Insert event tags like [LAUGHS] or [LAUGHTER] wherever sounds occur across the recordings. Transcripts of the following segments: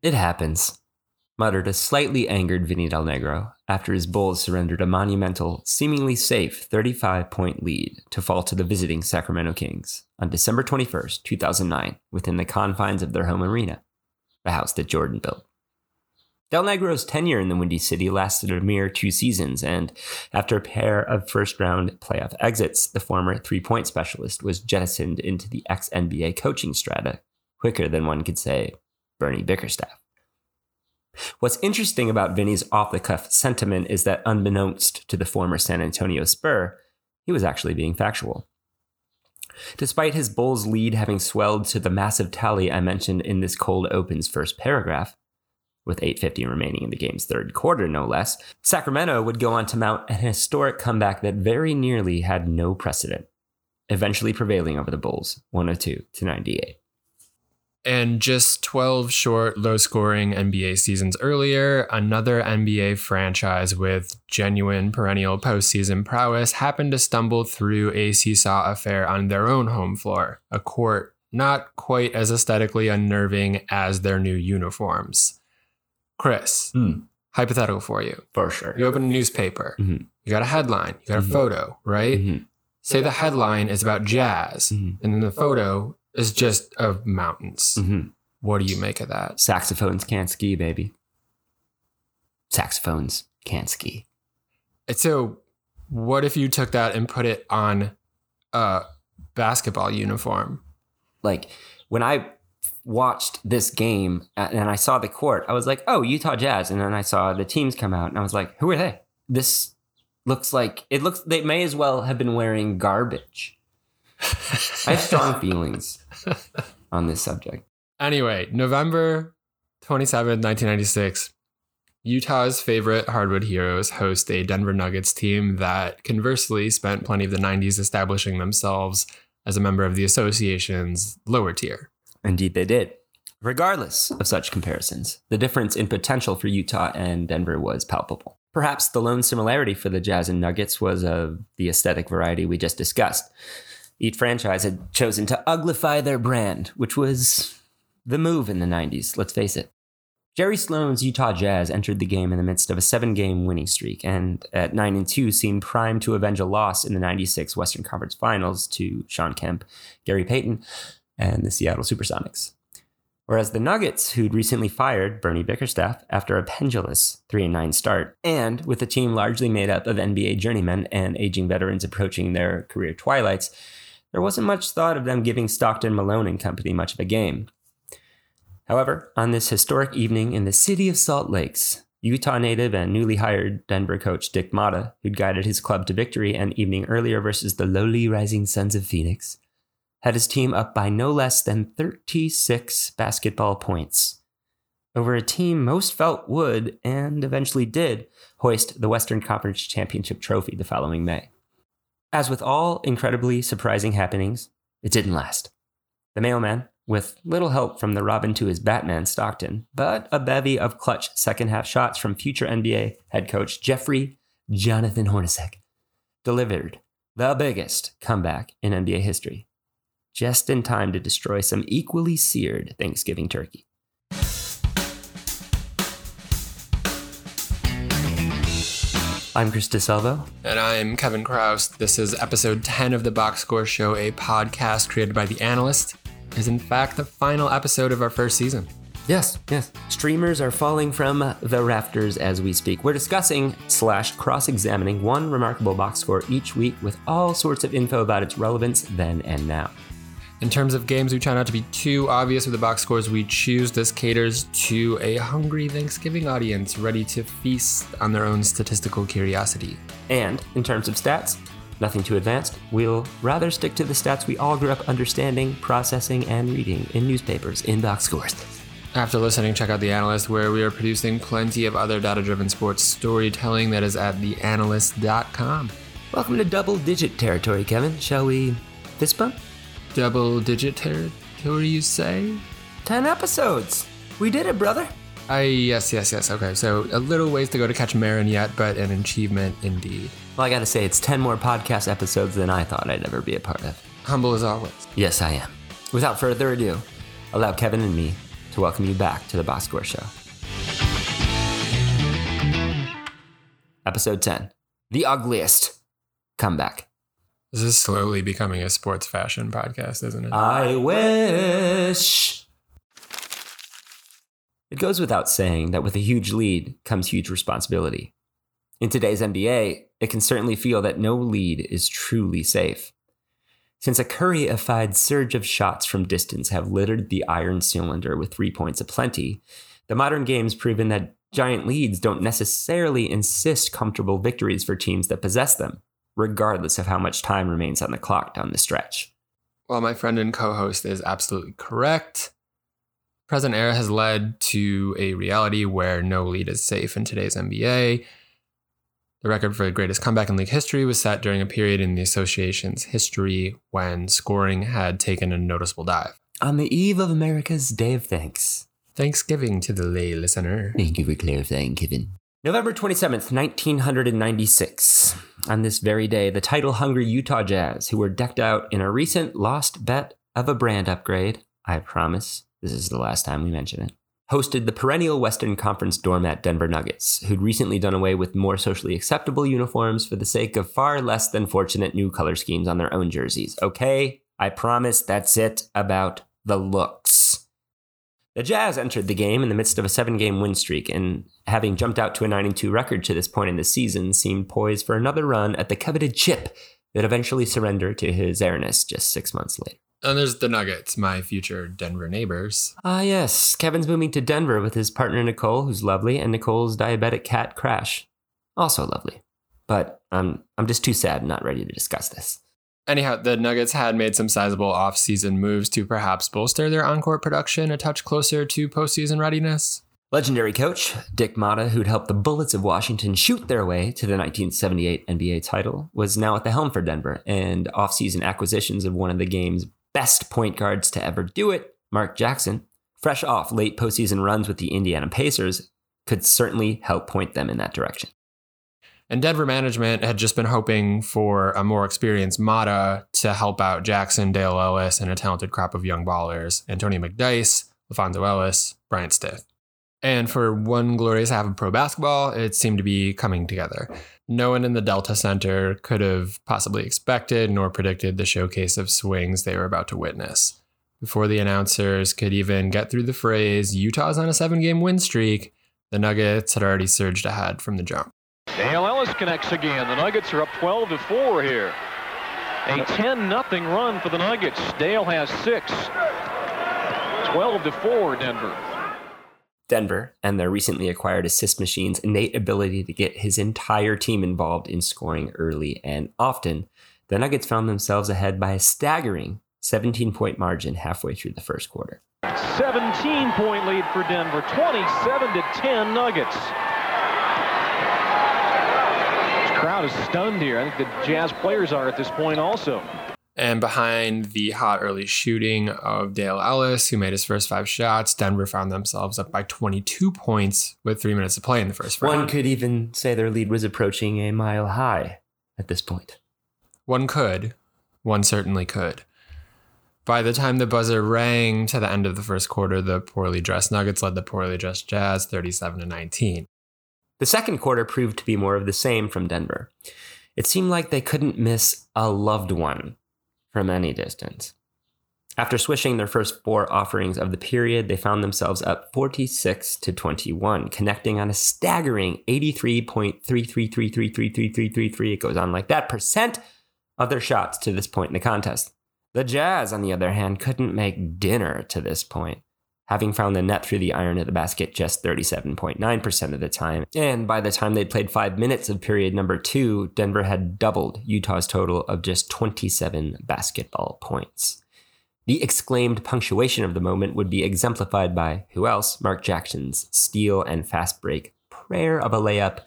It happens, muttered a slightly angered Vinny Del Negro after his Bulls surrendered a monumental, seemingly safe 35 point lead to fall to the visiting Sacramento Kings on December 21st, 2009, within the confines of their home arena, the house that Jordan built. Del Negro's tenure in the Windy City lasted a mere two seasons, and after a pair of first round playoff exits, the former three point specialist was jettisoned into the ex NBA coaching strata quicker than one could say Bernie Bickerstaff. What's interesting about Vinny's off the cuff sentiment is that, unbeknownst to the former San Antonio Spur, he was actually being factual. Despite his Bulls lead having swelled to the massive tally I mentioned in this cold open's first paragraph, with 8.50 remaining in the game's third quarter, no less, Sacramento would go on to mount an historic comeback that very nearly had no precedent, eventually prevailing over the Bulls 102 to 98. And just 12 short, low scoring NBA seasons earlier, another NBA franchise with genuine perennial postseason prowess happened to stumble through a seesaw affair on their own home floor, a court not quite as aesthetically unnerving as their new uniforms. Chris, Hmm. hypothetical for you. For sure. You open a newspaper, Mhm. you got a headline, you got a Mhm. photo, right? Mhm. Say the headline is about jazz, Mhm. and then the photo is just of mountains. Mhm. What do you make of that? Saxophones can't ski, baby. Saxophones can't ski. And So, what if you took that and put it on a basketball uniform? Like when I watched this game uh, and I saw the court, I was like, oh, Utah Jazz. And then I saw the teams come out and I was like, who are they? This looks like it looks, they may as well have been wearing garbage. I have strong feelings on this subject. Anyway, November 27, 1996, Utah's favorite hardwood heroes host a Denver Nuggets team that conversely spent plenty of the 90s establishing themselves as a member of the association's lower tier. Indeed, they did. Regardless of such comparisons, the difference in potential for Utah and Denver was palpable. Perhaps the lone similarity for the Jazz and Nuggets was of the aesthetic variety we just discussed. Each franchise had chosen to uglify their brand, which was the move in the 90s, let's face it. Jerry Sloan's Utah Jazz entered the game in the midst of a seven game winning streak and at 9 and 2 seemed primed to avenge a loss in the 96 Western Conference Finals to Shawn Kemp, Gary Payton, and the Seattle Supersonics. Whereas the Nuggets, who'd recently fired Bernie Bickerstaff after a pendulous 3 9 start, and with a team largely made up of NBA journeymen and aging veterans approaching their career twilights, there wasn't much thought of them giving Stockton, Malone, and company much of a game. However, on this historic evening in the city of Salt Lakes, Utah native and newly hired Denver coach Dick Motta, who'd guided his club to victory an evening earlier versus the lowly rising Sons of Phoenix, had his team up by no less than 36 basketball points over a team most felt would and eventually did hoist the Western Conference Championship trophy the following May. As with all incredibly surprising happenings, it didn't last. The mailman, with little help from the Robin to his Batman Stockton, but a bevy of clutch second half shots from future NBA head coach Jeffrey Jonathan Hornacek, delivered the biggest comeback in NBA history, just in time to destroy some equally seared Thanksgiving turkey. I'm Chris DeSalvo. And I'm Kevin Chroust. This is episode 10 of the Box Score Show, a podcast created by The Analyst. It is in fact the final episode of our first season. Yes, yes. Streamers are falling from the rafters as we speak. We're discussing slash cross-examining one remarkable box score each week with all sorts of info about its relevance then and now. In terms of games, we try not to be too obvious with the box scores we choose. This caters to a hungry Thanksgiving audience ready to feast on their own statistical curiosity. And in terms of stats, nothing too advanced. We'll rather stick to the stats we all grew up understanding, processing, and reading in newspapers in box scores. After listening, check out The Analyst, where we are producing plenty of other data driven sports storytelling that is at theanalyst.com. Welcome to double digit territory, Kevin. Shall we fist bump? Double digit territory, you say? 10 episodes. We did it, brother. I yes, yes, yes. Okay, so a little ways to go to catch Marin yet, but an achievement indeed. Well, I gotta say, it's 10 more podcast episodes than I thought I'd ever be a part of. Humble as always. Yes, I am. Without further ado, allow Kevin and me to welcome you back to the Box Show. Episode 10 The Ugliest Comeback. This is slowly becoming a sports fashion podcast, isn't it? I wish. It goes without saying that with a huge lead comes huge responsibility. In today's NBA, it can certainly feel that no lead is truly safe. Since a Curry-ified surge of shots from distance have littered the iron cylinder with three points aplenty, the modern game's proven that giant leads don't necessarily insist comfortable victories for teams that possess them, regardless of how much time remains on the clock down the stretch. Well, my friend and co host is absolutely correct. Present era has led to a reality where no lead is safe in today's NBA. The record for the greatest comeback in league history was set during a period in the association's history when scoring had taken a noticeable dive. On the eve of America's Day of Thanks. Thanksgiving to the lay listener. Thank you for clarifying, Kevin. November 27th, 1996. On this very day, the title hungry Utah Jazz, who were decked out in a recent lost bet of a brand upgrade, I promise this is the last time we mention it, hosted the perennial Western Conference doormat Denver Nuggets, who'd recently done away with more socially acceptable uniforms for the sake of far less than fortunate new color schemes on their own jerseys. Okay? I promise that's it about the looks. The Jazz entered the game in the midst of a seven game win streak, and having jumped out to a 9 2 record to this point in the season, seemed poised for another run at the coveted chip that eventually surrendered to his airness just six months later. And there's the Nuggets, my future Denver neighbors. Ah, yes. Kevin's moving to Denver with his partner Nicole, who's lovely, and Nicole's diabetic cat Crash, also lovely. But I'm I'm just too sad and not ready to discuss this. Anyhow, the Nuggets had made some sizable offseason moves to perhaps bolster their on-court production a touch closer to postseason readiness. Legendary coach Dick Motta, who'd helped the Bullets of Washington shoot their way to the 1978 NBA title, was now at the helm for Denver, and offseason acquisitions of one of the game's best point guards to ever do it, Mark Jackson, fresh off late postseason runs with the Indiana Pacers, could certainly help point them in that direction. And Denver management had just been hoping for a more experienced Motta to help out Jackson, Dale Ellis, and a talented crop of young ballers Antonio McDyess, LaPhonso Ellis, Bryant Stith. And for one glorious half of pro basketball, it seemed to be coming together. No one in the Delta Center could have possibly expected nor predicted the showcase of swings they were about to witness. Before the announcers could even get through the phrase, Utah's on a seven game win streak, the Nuggets had already surged ahead from the jump. Dale Ellis connects again. The Nuggets are up 12 to 4 here. A 10 nothing run for the Nuggets. Dale has six. 12 to 4, Denver. Denver and their recently acquired assist machine's innate ability to get his entire team involved in scoring early and often, the Nuggets found themselves ahead by a staggering 17 point margin halfway through the first quarter. 17 point lead for Denver, 27 to 10 Nuggets. This crowd is stunned here. I think the Jazz players are at this point also. And behind the hot early shooting of Dale Ellis, who made his first five shots, Denver found themselves up by 22 points with three minutes to play in the first round. One could even say their lead was approaching a mile high at this point. One could. One certainly could. By the time the buzzer rang to the end of the first quarter, the poorly dressed Nuggets led the poorly dressed Jazz 37 to 19. The second quarter proved to be more of the same from Denver. It seemed like they couldn't miss a loved one from any distance. After swishing their first four offerings of the period, they found themselves up 46 to 21, connecting on a staggering 83.3333333333. It goes on like that percent of their shots to this point in the contest. The Jazz, on the other hand, couldn't make dinner to this point, having found the net through the iron of the basket just 37.9% of the time. And by the time they'd played five minutes of period number two, Denver had doubled Utah's total of just 27 basketball points. The exclaimed punctuation of the moment would be exemplified by who else? Mark Jackson's steal and fast break prayer of a layup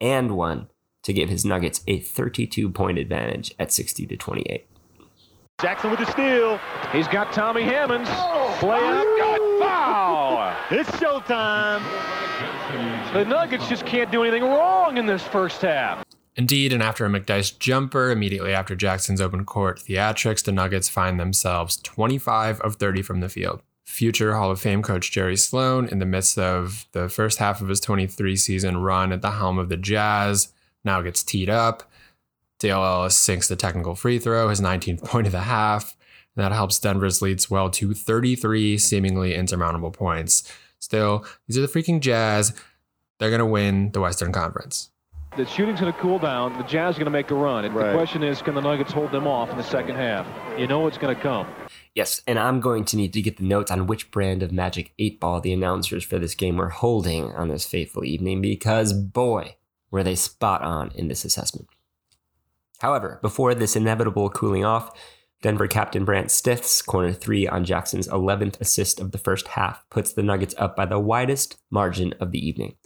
and one to give his Nuggets a 32 point advantage at 60 to 28. Jackson with the steal. He's got Tommy Hammonds. Oh, Play up. Good foul. It's showtime. The Nuggets just can't do anything wrong in this first half. Indeed, and after a McDyess jumper, immediately after Jackson's open court theatrics, the Nuggets find themselves 25 of 30 from the field, future Hall of Fame coach Jerry Sloan in the midst of the first half of his 23 season run at the helm of the Jazz now gets teed up. Dale Ellis sinks the technical free throw, his 19th [LAUGHS] point of the half. And that helps Denver's lead swell to 33 seemingly insurmountable points. Still, these are the freaking Jazz. They're going to win the Western Conference. The shooting's going to cool down. The Jazz are going to make a run. And Right. the question is, can the Nuggets hold them off in the second half? You know it's going to come. Yes, and I'm going to need to get the notes on which brand of Magic 8 Ball the announcers for this game were holding on this fateful evening because, boy, were they spot on in this assessment. However, before this inevitable cooling off, Denver captain Bryant Stith's corner three on Jackson's 11th assist of the first half puts the Nuggets up by the widest margin of the evening.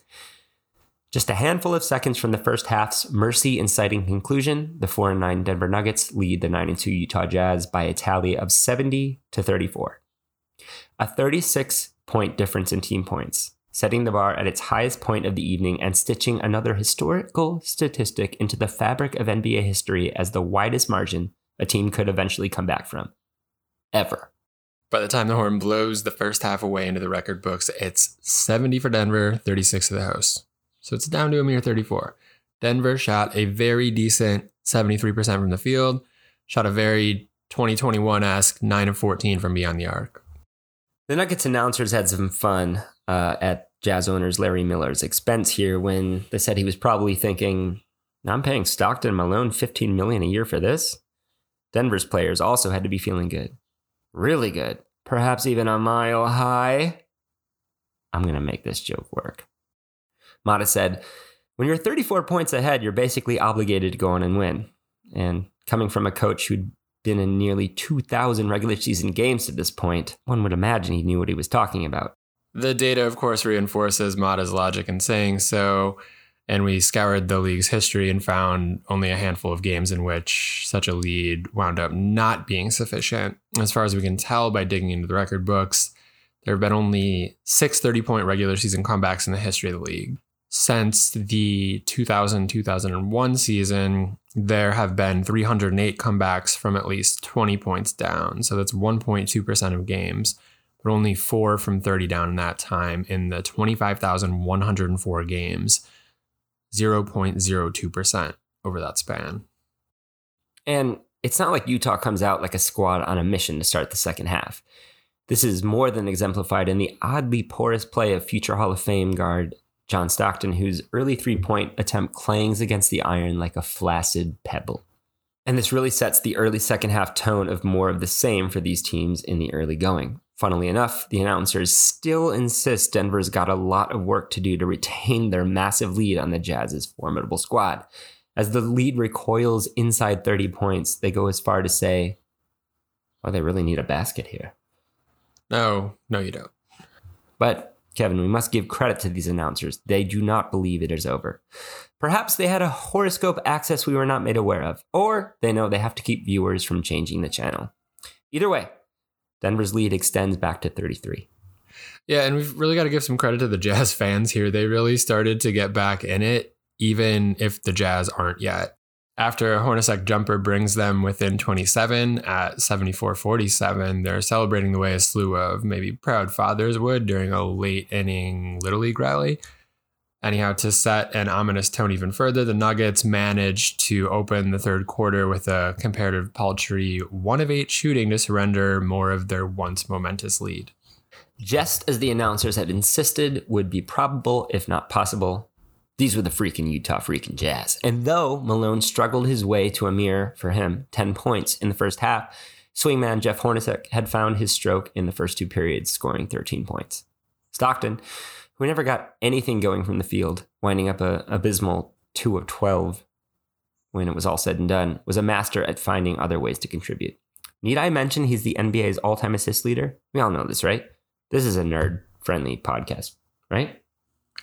Just a handful of seconds from the first half's mercy inciting conclusion, the 4 9 Denver Nuggets lead the 9 2 Utah Jazz by a tally of 70 to 34. A 36 point difference in team points, setting the bar at its highest point of the evening and stitching another historical statistic into the fabric of NBA history as the widest margin a team could eventually come back from. Ever. By the time the horn blows the first half away into the record books, it's 70 for Denver, 36 for the hosts. So it's down to a mere 34. Denver shot a very decent 73% from the field, shot a very 2021 esque 9 of 14 from beyond the arc. The Nuggets announcers had some fun uh, at Jazz owners Larry Miller's expense here when they said he was probably thinking, I'm paying Stockton Malone 15 million a year for this. Denver's players also had to be feeling good. Really good. Perhaps even a mile high. I'm going to make this joke work. Motta said, When you're 34 points ahead, you're basically obligated to go on and win. And coming from a coach who'd been in nearly 2,000 regular season games to this point, one would imagine he knew what he was talking about. The data, of course, reinforces Motta's logic in saying so. And we scoured the league's history and found only a handful of games in which such a lead wound up not being sufficient. As far as we can tell by digging into the record books, there have been only six 30 point regular season comebacks in the history of the league. Since the 2000 2001 season, there have been 308 comebacks from at least 20 points down. So that's 1.2% of games but only four from 30 down in that time in the 25,104 games, 0.02% over that span. And it's not like Utah comes out like a squad on a mission to start the second half. This is more than exemplified in the oddly porous play of future Hall of Fame guard John Stockton, whose early three point attempt clangs against the iron like a flaccid pebble. And this really sets the early second half tone of more of the same for these teams in the early going. Funnily enough, the announcers still insist Denver's got a lot of work to do to retain their massive lead on the Jazz's formidable squad. As the lead recoils inside 30 points, they go as far to say, oh, they really need a basket here. No, no, you don't. But, Kevin, we must give credit to these announcers. They do not believe it is over. Perhaps they had a horoscope access we were not made aware of, or they know they have to keep viewers from changing the channel. Either way, Denver's lead extends back to 33. Yeah, and we've really got to give some credit to the Jazz fans here. They really started to get back in it, even if the Jazz aren't yet. After a Hornacek jumper brings them within 27 at 74 47, they're celebrating the way a slew of maybe proud fathers would during a late inning Little League rally. Anyhow, to set an ominous tone even further, the Nuggets managed to open the third quarter with a comparative paltry one of eight shooting to surrender more of their once momentous lead. Just as the announcers had insisted would be probable, if not possible, these were the freaking Utah freaking Jazz. And though Malone struggled his way to a mere, for him, 10 points in the first half, swingman Jeff Hornacek had found his stroke in the first two periods, scoring 13 points. Stockton, who never got anything going from the field, winding up a abysmal 2 of 12 when it was all said and done, was a master at finding other ways to contribute. Need I mention he's the NBA's all time assist leader? We all know this, right? This is a nerd friendly podcast, right?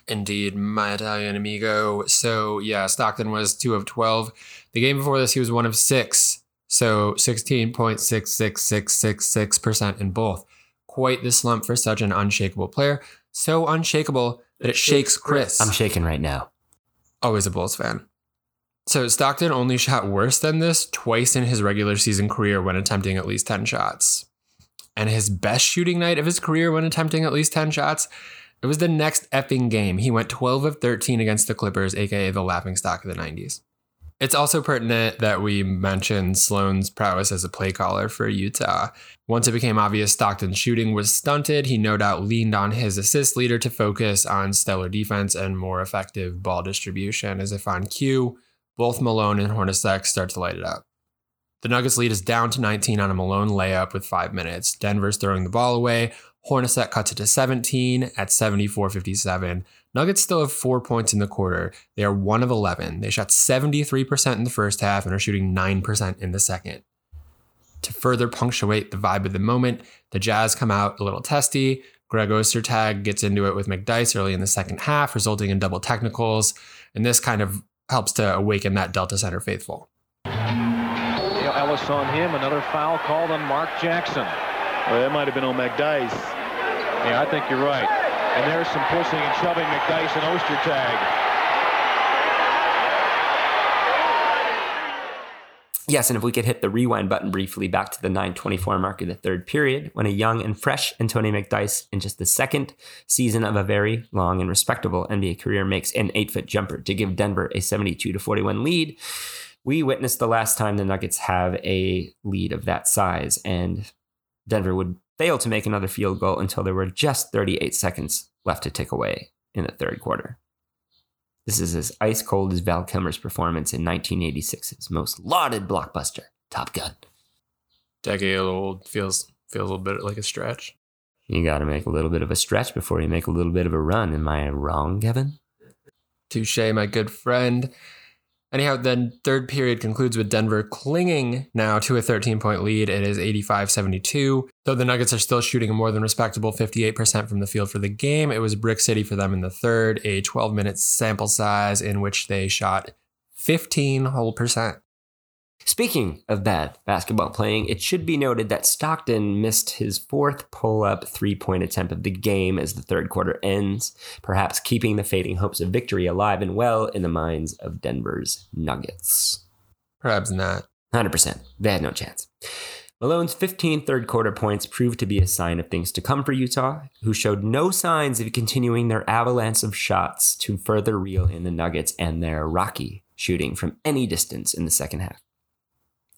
Indeed, my Italian amigo. So, yeah, Stockton was two of 12. The game before this, he was one of six. So, 16.66666% in both. Quite the slump for such an unshakable player. So unshakable that it shakes Chris. I'm shaking right now. Always a Bulls fan. So, Stockton only shot worse than this twice in his regular season career when attempting at least 10 shots. and his best shooting night of his career when attempting at least 10 shots. It was the next effing game. He went 12 of 13 against the Clippers, aka the laughing stock of the 90s. It's also pertinent that we mention Sloan's prowess as a play caller for Utah. Once it became obvious Stockton's shooting was stunted, he no doubt leaned on his assist leader to focus on stellar defense and more effective ball distribution, as if on cue, both Malone and Hornacek start to light it up. The Nuggets lead is down to 19 on a Malone layup with five minutes. Denver's throwing the ball away. Hornacek cuts it to 17 at 74 57. Nuggets still have four points in the quarter. They are one of 11. They shot 73% in the first half and are shooting 9% in the second. To further punctuate the vibe of the moment, the Jazz come out a little testy. Greg Ostertag gets into it with McDyess early in the second half, resulting in double technicals. And this kind of helps to awaken that Delta Center faithful. Ellis on him. Another foul called on Mark Jackson. Well, that might have been on McDyess. Yeah, I think you're right. And there's some pushing and shoving McDyess and Ostertag. Yes, and if we could hit the rewind button briefly back to the 924 mark of the third period, when a young and fresh Antonio McDyess, in just the second season of a very long and respectable NBA career, makes an eight foot jumper to give Denver a 72 to 41 lead. We witnessed the last time the Nuggets have a lead of that size, and Denver would fail to make another field goal until there were just 38 seconds left to tick away in the third quarter. This is as ice cold as Val Kilmer's performance in 1986's most lauded blockbuster, Top Gun. Decade old feels feels a little bit like a stretch. You got to make a little bit of a stretch before you make a little bit of a run. Am I wrong, Kevin? Touche, my good friend. Anyhow, then third period concludes with Denver clinging now to a 13 point lead. It is 85 72. Though the Nuggets are still shooting a more than respectable 58% from the field for the game, it was Brick City for them in the third, a 12 minute sample size in which they shot 15 whole percent. Speaking of bad basketball playing, it should be noted that Stockton missed his fourth pull up three point attempt of the game as the third quarter ends, perhaps keeping the fading hopes of victory alive and well in the minds of Denver's Nuggets. Perhaps not. 100%. They had no chance. Malone's 15 third quarter points proved to be a sign of things to come for Utah, who showed no signs of continuing their avalanche of shots to further reel in the Nuggets and their rocky shooting from any distance in the second half.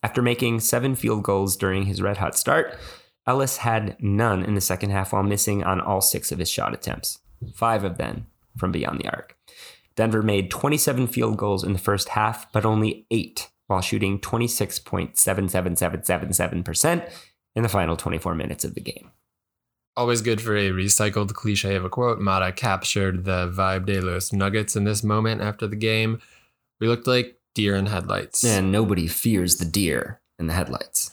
After making seven field goals during his red hot start, Ellis had none in the second half while missing on all six of his shot attempts, five of them from beyond the arc. Denver made 27 field goals in the first half, but only eight while shooting 26.77777% in the final 24 minutes of the game. Always good for a recycled cliche of a quote. Motta captured the vibe de los Nuggets in this moment after the game. We looked like deer in headlights. And nobody fears the deer in the headlights.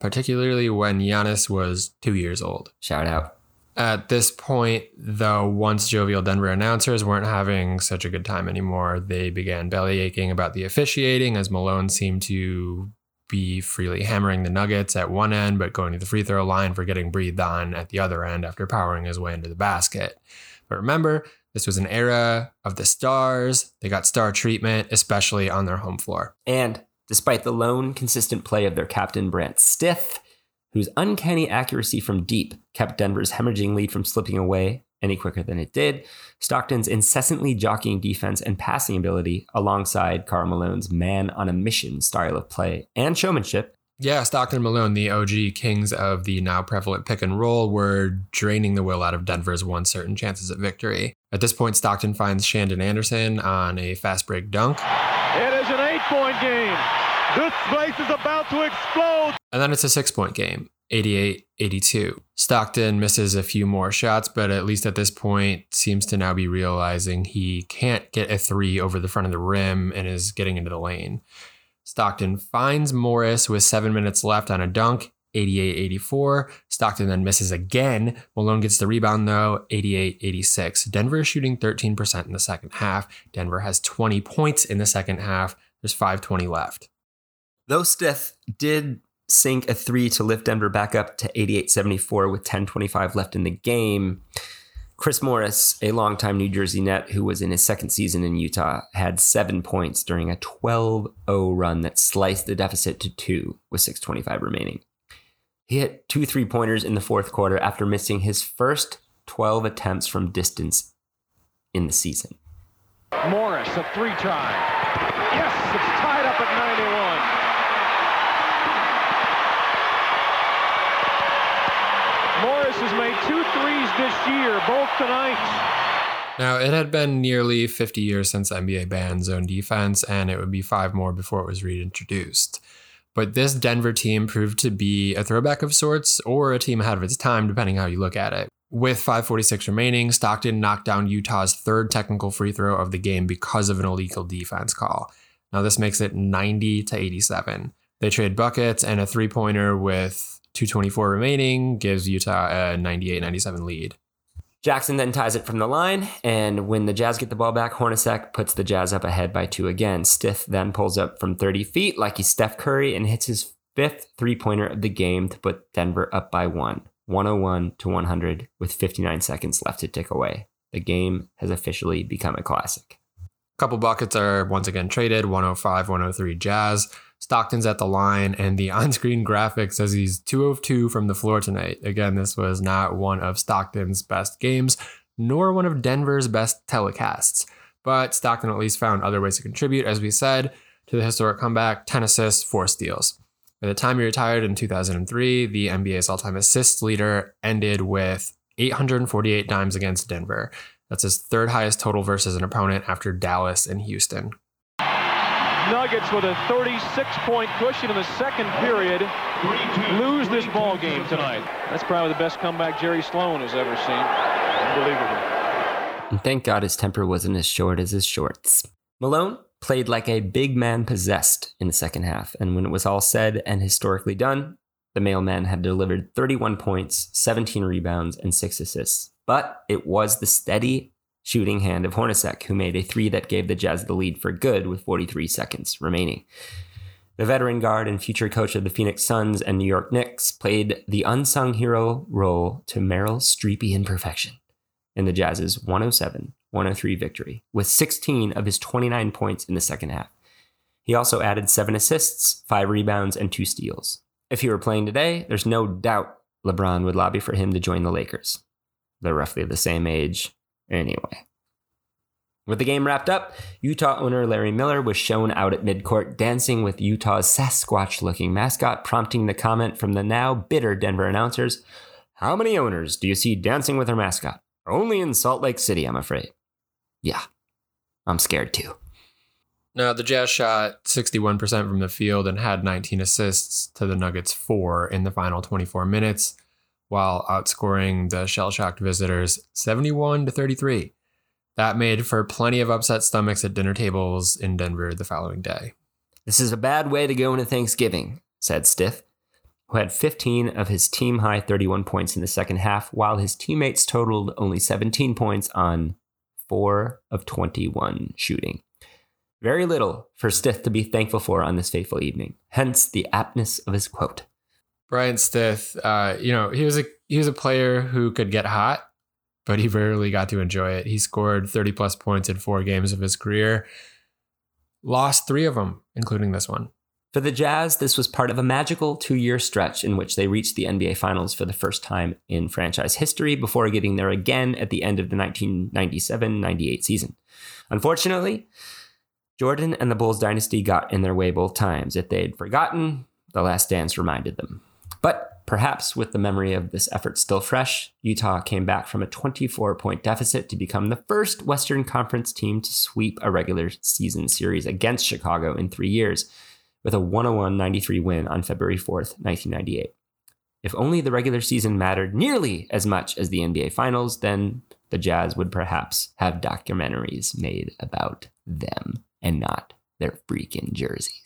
Particularly when Giannis was two years old. Shout out. At this point, though, once jovial Denver announcers weren't having such a good time anymore, they began belly aching about the officiating as Malone seemed to be freely hammering the Nuggets at one end, but going to the free throw line for getting breathed on at the other end after powering his way into the basket. But remember, this was an era of the stars. They got star treatment, especially on their home floor. And despite the lone consistent play of their captain, Bryant Stith, whose uncanny accuracy from deep kept Denver's hemorrhaging lead from slipping away any quicker than it did, Stockton's incessantly jockeying defense and passing ability, alongside Karl Malone's man on a mission style of play and showmanship, yeah, Stockton and Malone, the OG kings of the now prevalent pick and roll, were draining the will out of Denver's one certain chances at victory. At this point, Stockton finds Shandon Anderson on a fast break dunk. It is an eight point game. This place is about to explode. And then it's a six point game. 88 82. Stockton misses a few more shots, but at least at this point, seems to now be realizing he can't get a three over the front of the rim and is getting into the lane. Stockton finds Morris with seven minutes left on a dunk, 88 84. Stockton then misses again. Malone gets the rebound though, 88 86. Denver is shooting 13% in the second half. Denver has 20 points in the second half. There's 520 left. Though Stith did sink a three to lift Denver back up to 88 74 with 10.25 left in the game, Chris Morris, a longtime New Jersey net who was in his second season in Utah, had seven points during a 12 0 run that sliced the deficit to two with 6.25 remaining. He hit two three pointers in the fourth quarter after missing his first 12 attempts from distance in the season. Morris, a three try. Yes, it's tied up at 91. Has made two threes this year, both tonight. Now, it had been nearly 50 years since NBA banned zone defense, and it would be five more before it was reintroduced. But this Denver team proved to be a throwback of sorts or a team ahead of its time, depending how you look at it. With 546 remaining, Stockton knocked down Utah's third technical free throw of the game because of an illegal defense call. Now, this makes it 90 to 87. They trade buckets, and a three pointer with 224 remaining gives Utah a 98 97 lead. Jackson then ties it from the line, and when the Jazz get the ball back, Hornacek puts the Jazz up ahead by two again. Stith then pulls up from 30 feet like he's Steph Curry and hits his fifth three pointer of the game to put Denver up by one, 101 to 100, with 59 seconds left to tick away. The game has officially become a classic. A couple buckets are once again traded 105, 103 Jazz. Stockton's at the line, and the [LAUGHS] on screen graphic says he's 2 of 2 from the floor tonight. Again, this was not one of Stockton's best games, nor one of Denver's best telecasts. But Stockton at least found other ways to contribute, as we said, to the historic comeback 10 assists, 4 steals. By the time he retired in 2003, the NBA's all time assists leader ended with 848 dimes against Denver. That's his third highest total versus an opponent after Dallas and Houston. Nuggets with a 36-point cushion in the second period lose this ball game tonight. That's probably the best comeback Jerry Sloan has ever seen. Unbelievable. And thank God his temper wasn't as short as his shorts. Malone played like a big man possessed in the second half, and when it was all said and historically done, the mailman had delivered 31 points, 17 rebounds, and 6 assists. But it was the steady shooting hand of Hornacek, who made a three that gave the Jazz the lead for good with 43 seconds remaining. The veteran guard and future coach of the Phoenix Suns and New York Knicks played the unsung hero role to Meryl Streepy in perfection in the Jazz's 107 103 victory, with 16 of his 29 points in the second half. He also added seven assists, five rebounds, and two steals. If he were playing today, there's no doubt LeBron would lobby for him to join the Lakers. They're roughly the same age, Anyway. With the game wrapped up, Utah owner Larry Miller was shown out at midcourt dancing with Utah's Sasquatch looking mascot, prompting the comment from the now bitter Denver announcers How many owners do you see dancing with their mascot? Only in Salt Lake City, I'm afraid. Yeah, I'm scared too. Now, the Jazz shot 61% from the field and had 19 assists to the Nuggets' four in the final 24 minutes while outscoring the shell shocked visitors 71 to 33. That made for plenty of upset stomachs at dinner tables in Denver the following day. This is a bad way to go into Thanksgiving, said Stith, who had 15 of his team high 31 points in the second half, while his teammates totaled only 17 points on 4 of 21 shooting. Very little for Stith to be thankful for on this fateful evening, hence the aptness of his quote. Bryant Stith, uh, you know, he was a he was a player who could get hot, but he rarely got to enjoy it. He scored 30 plus points in four games of his career. Lost three of them, including this one. For the Jazz, this was part of a magical two year stretch in which they reached the NBA Finals for the first time in franchise history before getting there again at the end of the 1997 98 season. Unfortunately, Jordan and the Bulls dynasty got in their way both times. If they'd forgotten, the last dance reminded them. But perhaps with the memory of this effort still fresh, Utah came back from a 24 point deficit to become the first Western Conference team to sweep a regular season series against Chicago in three years, with a 101 93 win on February 4th, 1998. If only the regular season mattered nearly as much as the NBA Finals, then the Jazz would perhaps have documentaries made about them and not their freaking jerseys.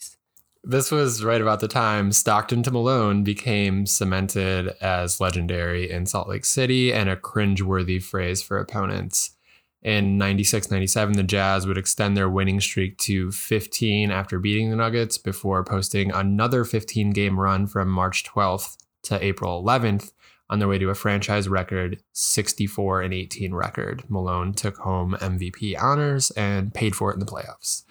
This was right about the time Stockton to Malone became cemented as legendary in Salt Lake City and a cringeworthy phrase for opponents. In 96 97, the Jazz would extend their winning streak to 15 after beating the Nuggets before posting another 15 game run from March 12th to April 11th on their way to a franchise record 64 and 18 record. Malone took home MVP honors and paid for it in the playoffs.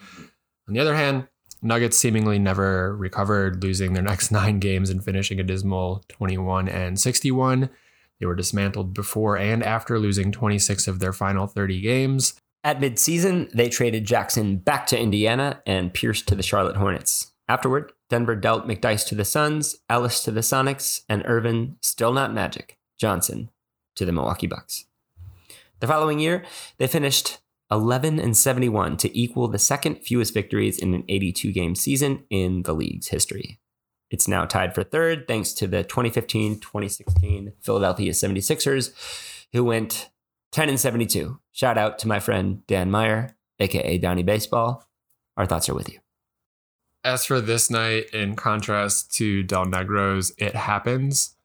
On the other hand, Nuggets seemingly never recovered, losing their next [LAUGHS] nine games and finishing a dismal 21 and 61. They were dismantled before and after losing 26 of their final 30 games. At midseason, they traded Jackson back to Indiana and Pierce to the Charlotte Hornets. Afterward, Denver dealt McDyess to the Suns, Ellis to the Sonics, and Ervin, still not Magic, Johnson to the Milwaukee Bucks. The following year, they finished 11 and 71 to equal the second fewest victories in an 82 game season in the league's history. It's now tied for third thanks to the 2015 2016 Philadelphia 76ers, who went 10 and 72. Shout out to my friend Dan Meyer, aka Donnie Baseball. Our thoughts are with you. As for this night, in contrast to Del Negro's It Happens,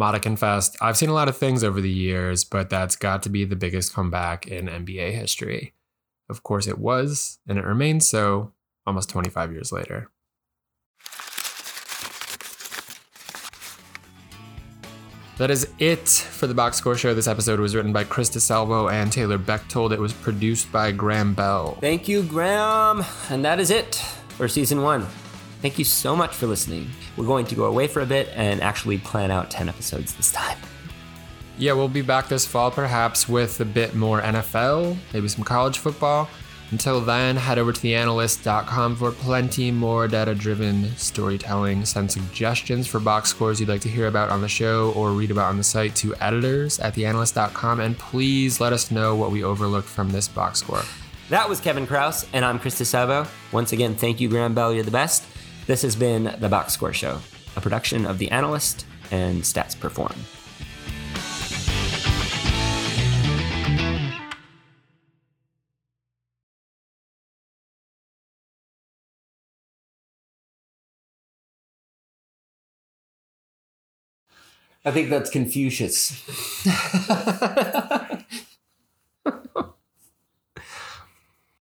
Motta confessed, I've seen a lot of things over the years, but that's got to be the biggest comeback in NBA history. Of course, it was, and it remains so almost 25 years later. That is it for the Box Score Show. This episode was written by Chris DeSalvo and Taylor Bechtold. It was produced by Graham Bell. Thank you, Graham. And that is it for season one. Thank you so much for listening. We're going to go away for a bit and actually plan out 10 episodes this time. Yeah, we'll be back this fall perhaps with a bit more NFL, maybe some college football. Until then, head over to theanalyst.com for plenty more data driven storytelling. Send suggestions for box scores you'd like to hear about on the show or read about on the site to editors at theanalyst.com. And please let us know what we overlooked from this box score. That was Kevin Chroust, and I'm Chris DeSalvo. Once again, thank you, Graham Bell. You're the best. This has been The Box Score Show, a production of The Analyst and Stats Perform. I think that's Confucius. [LAUGHS]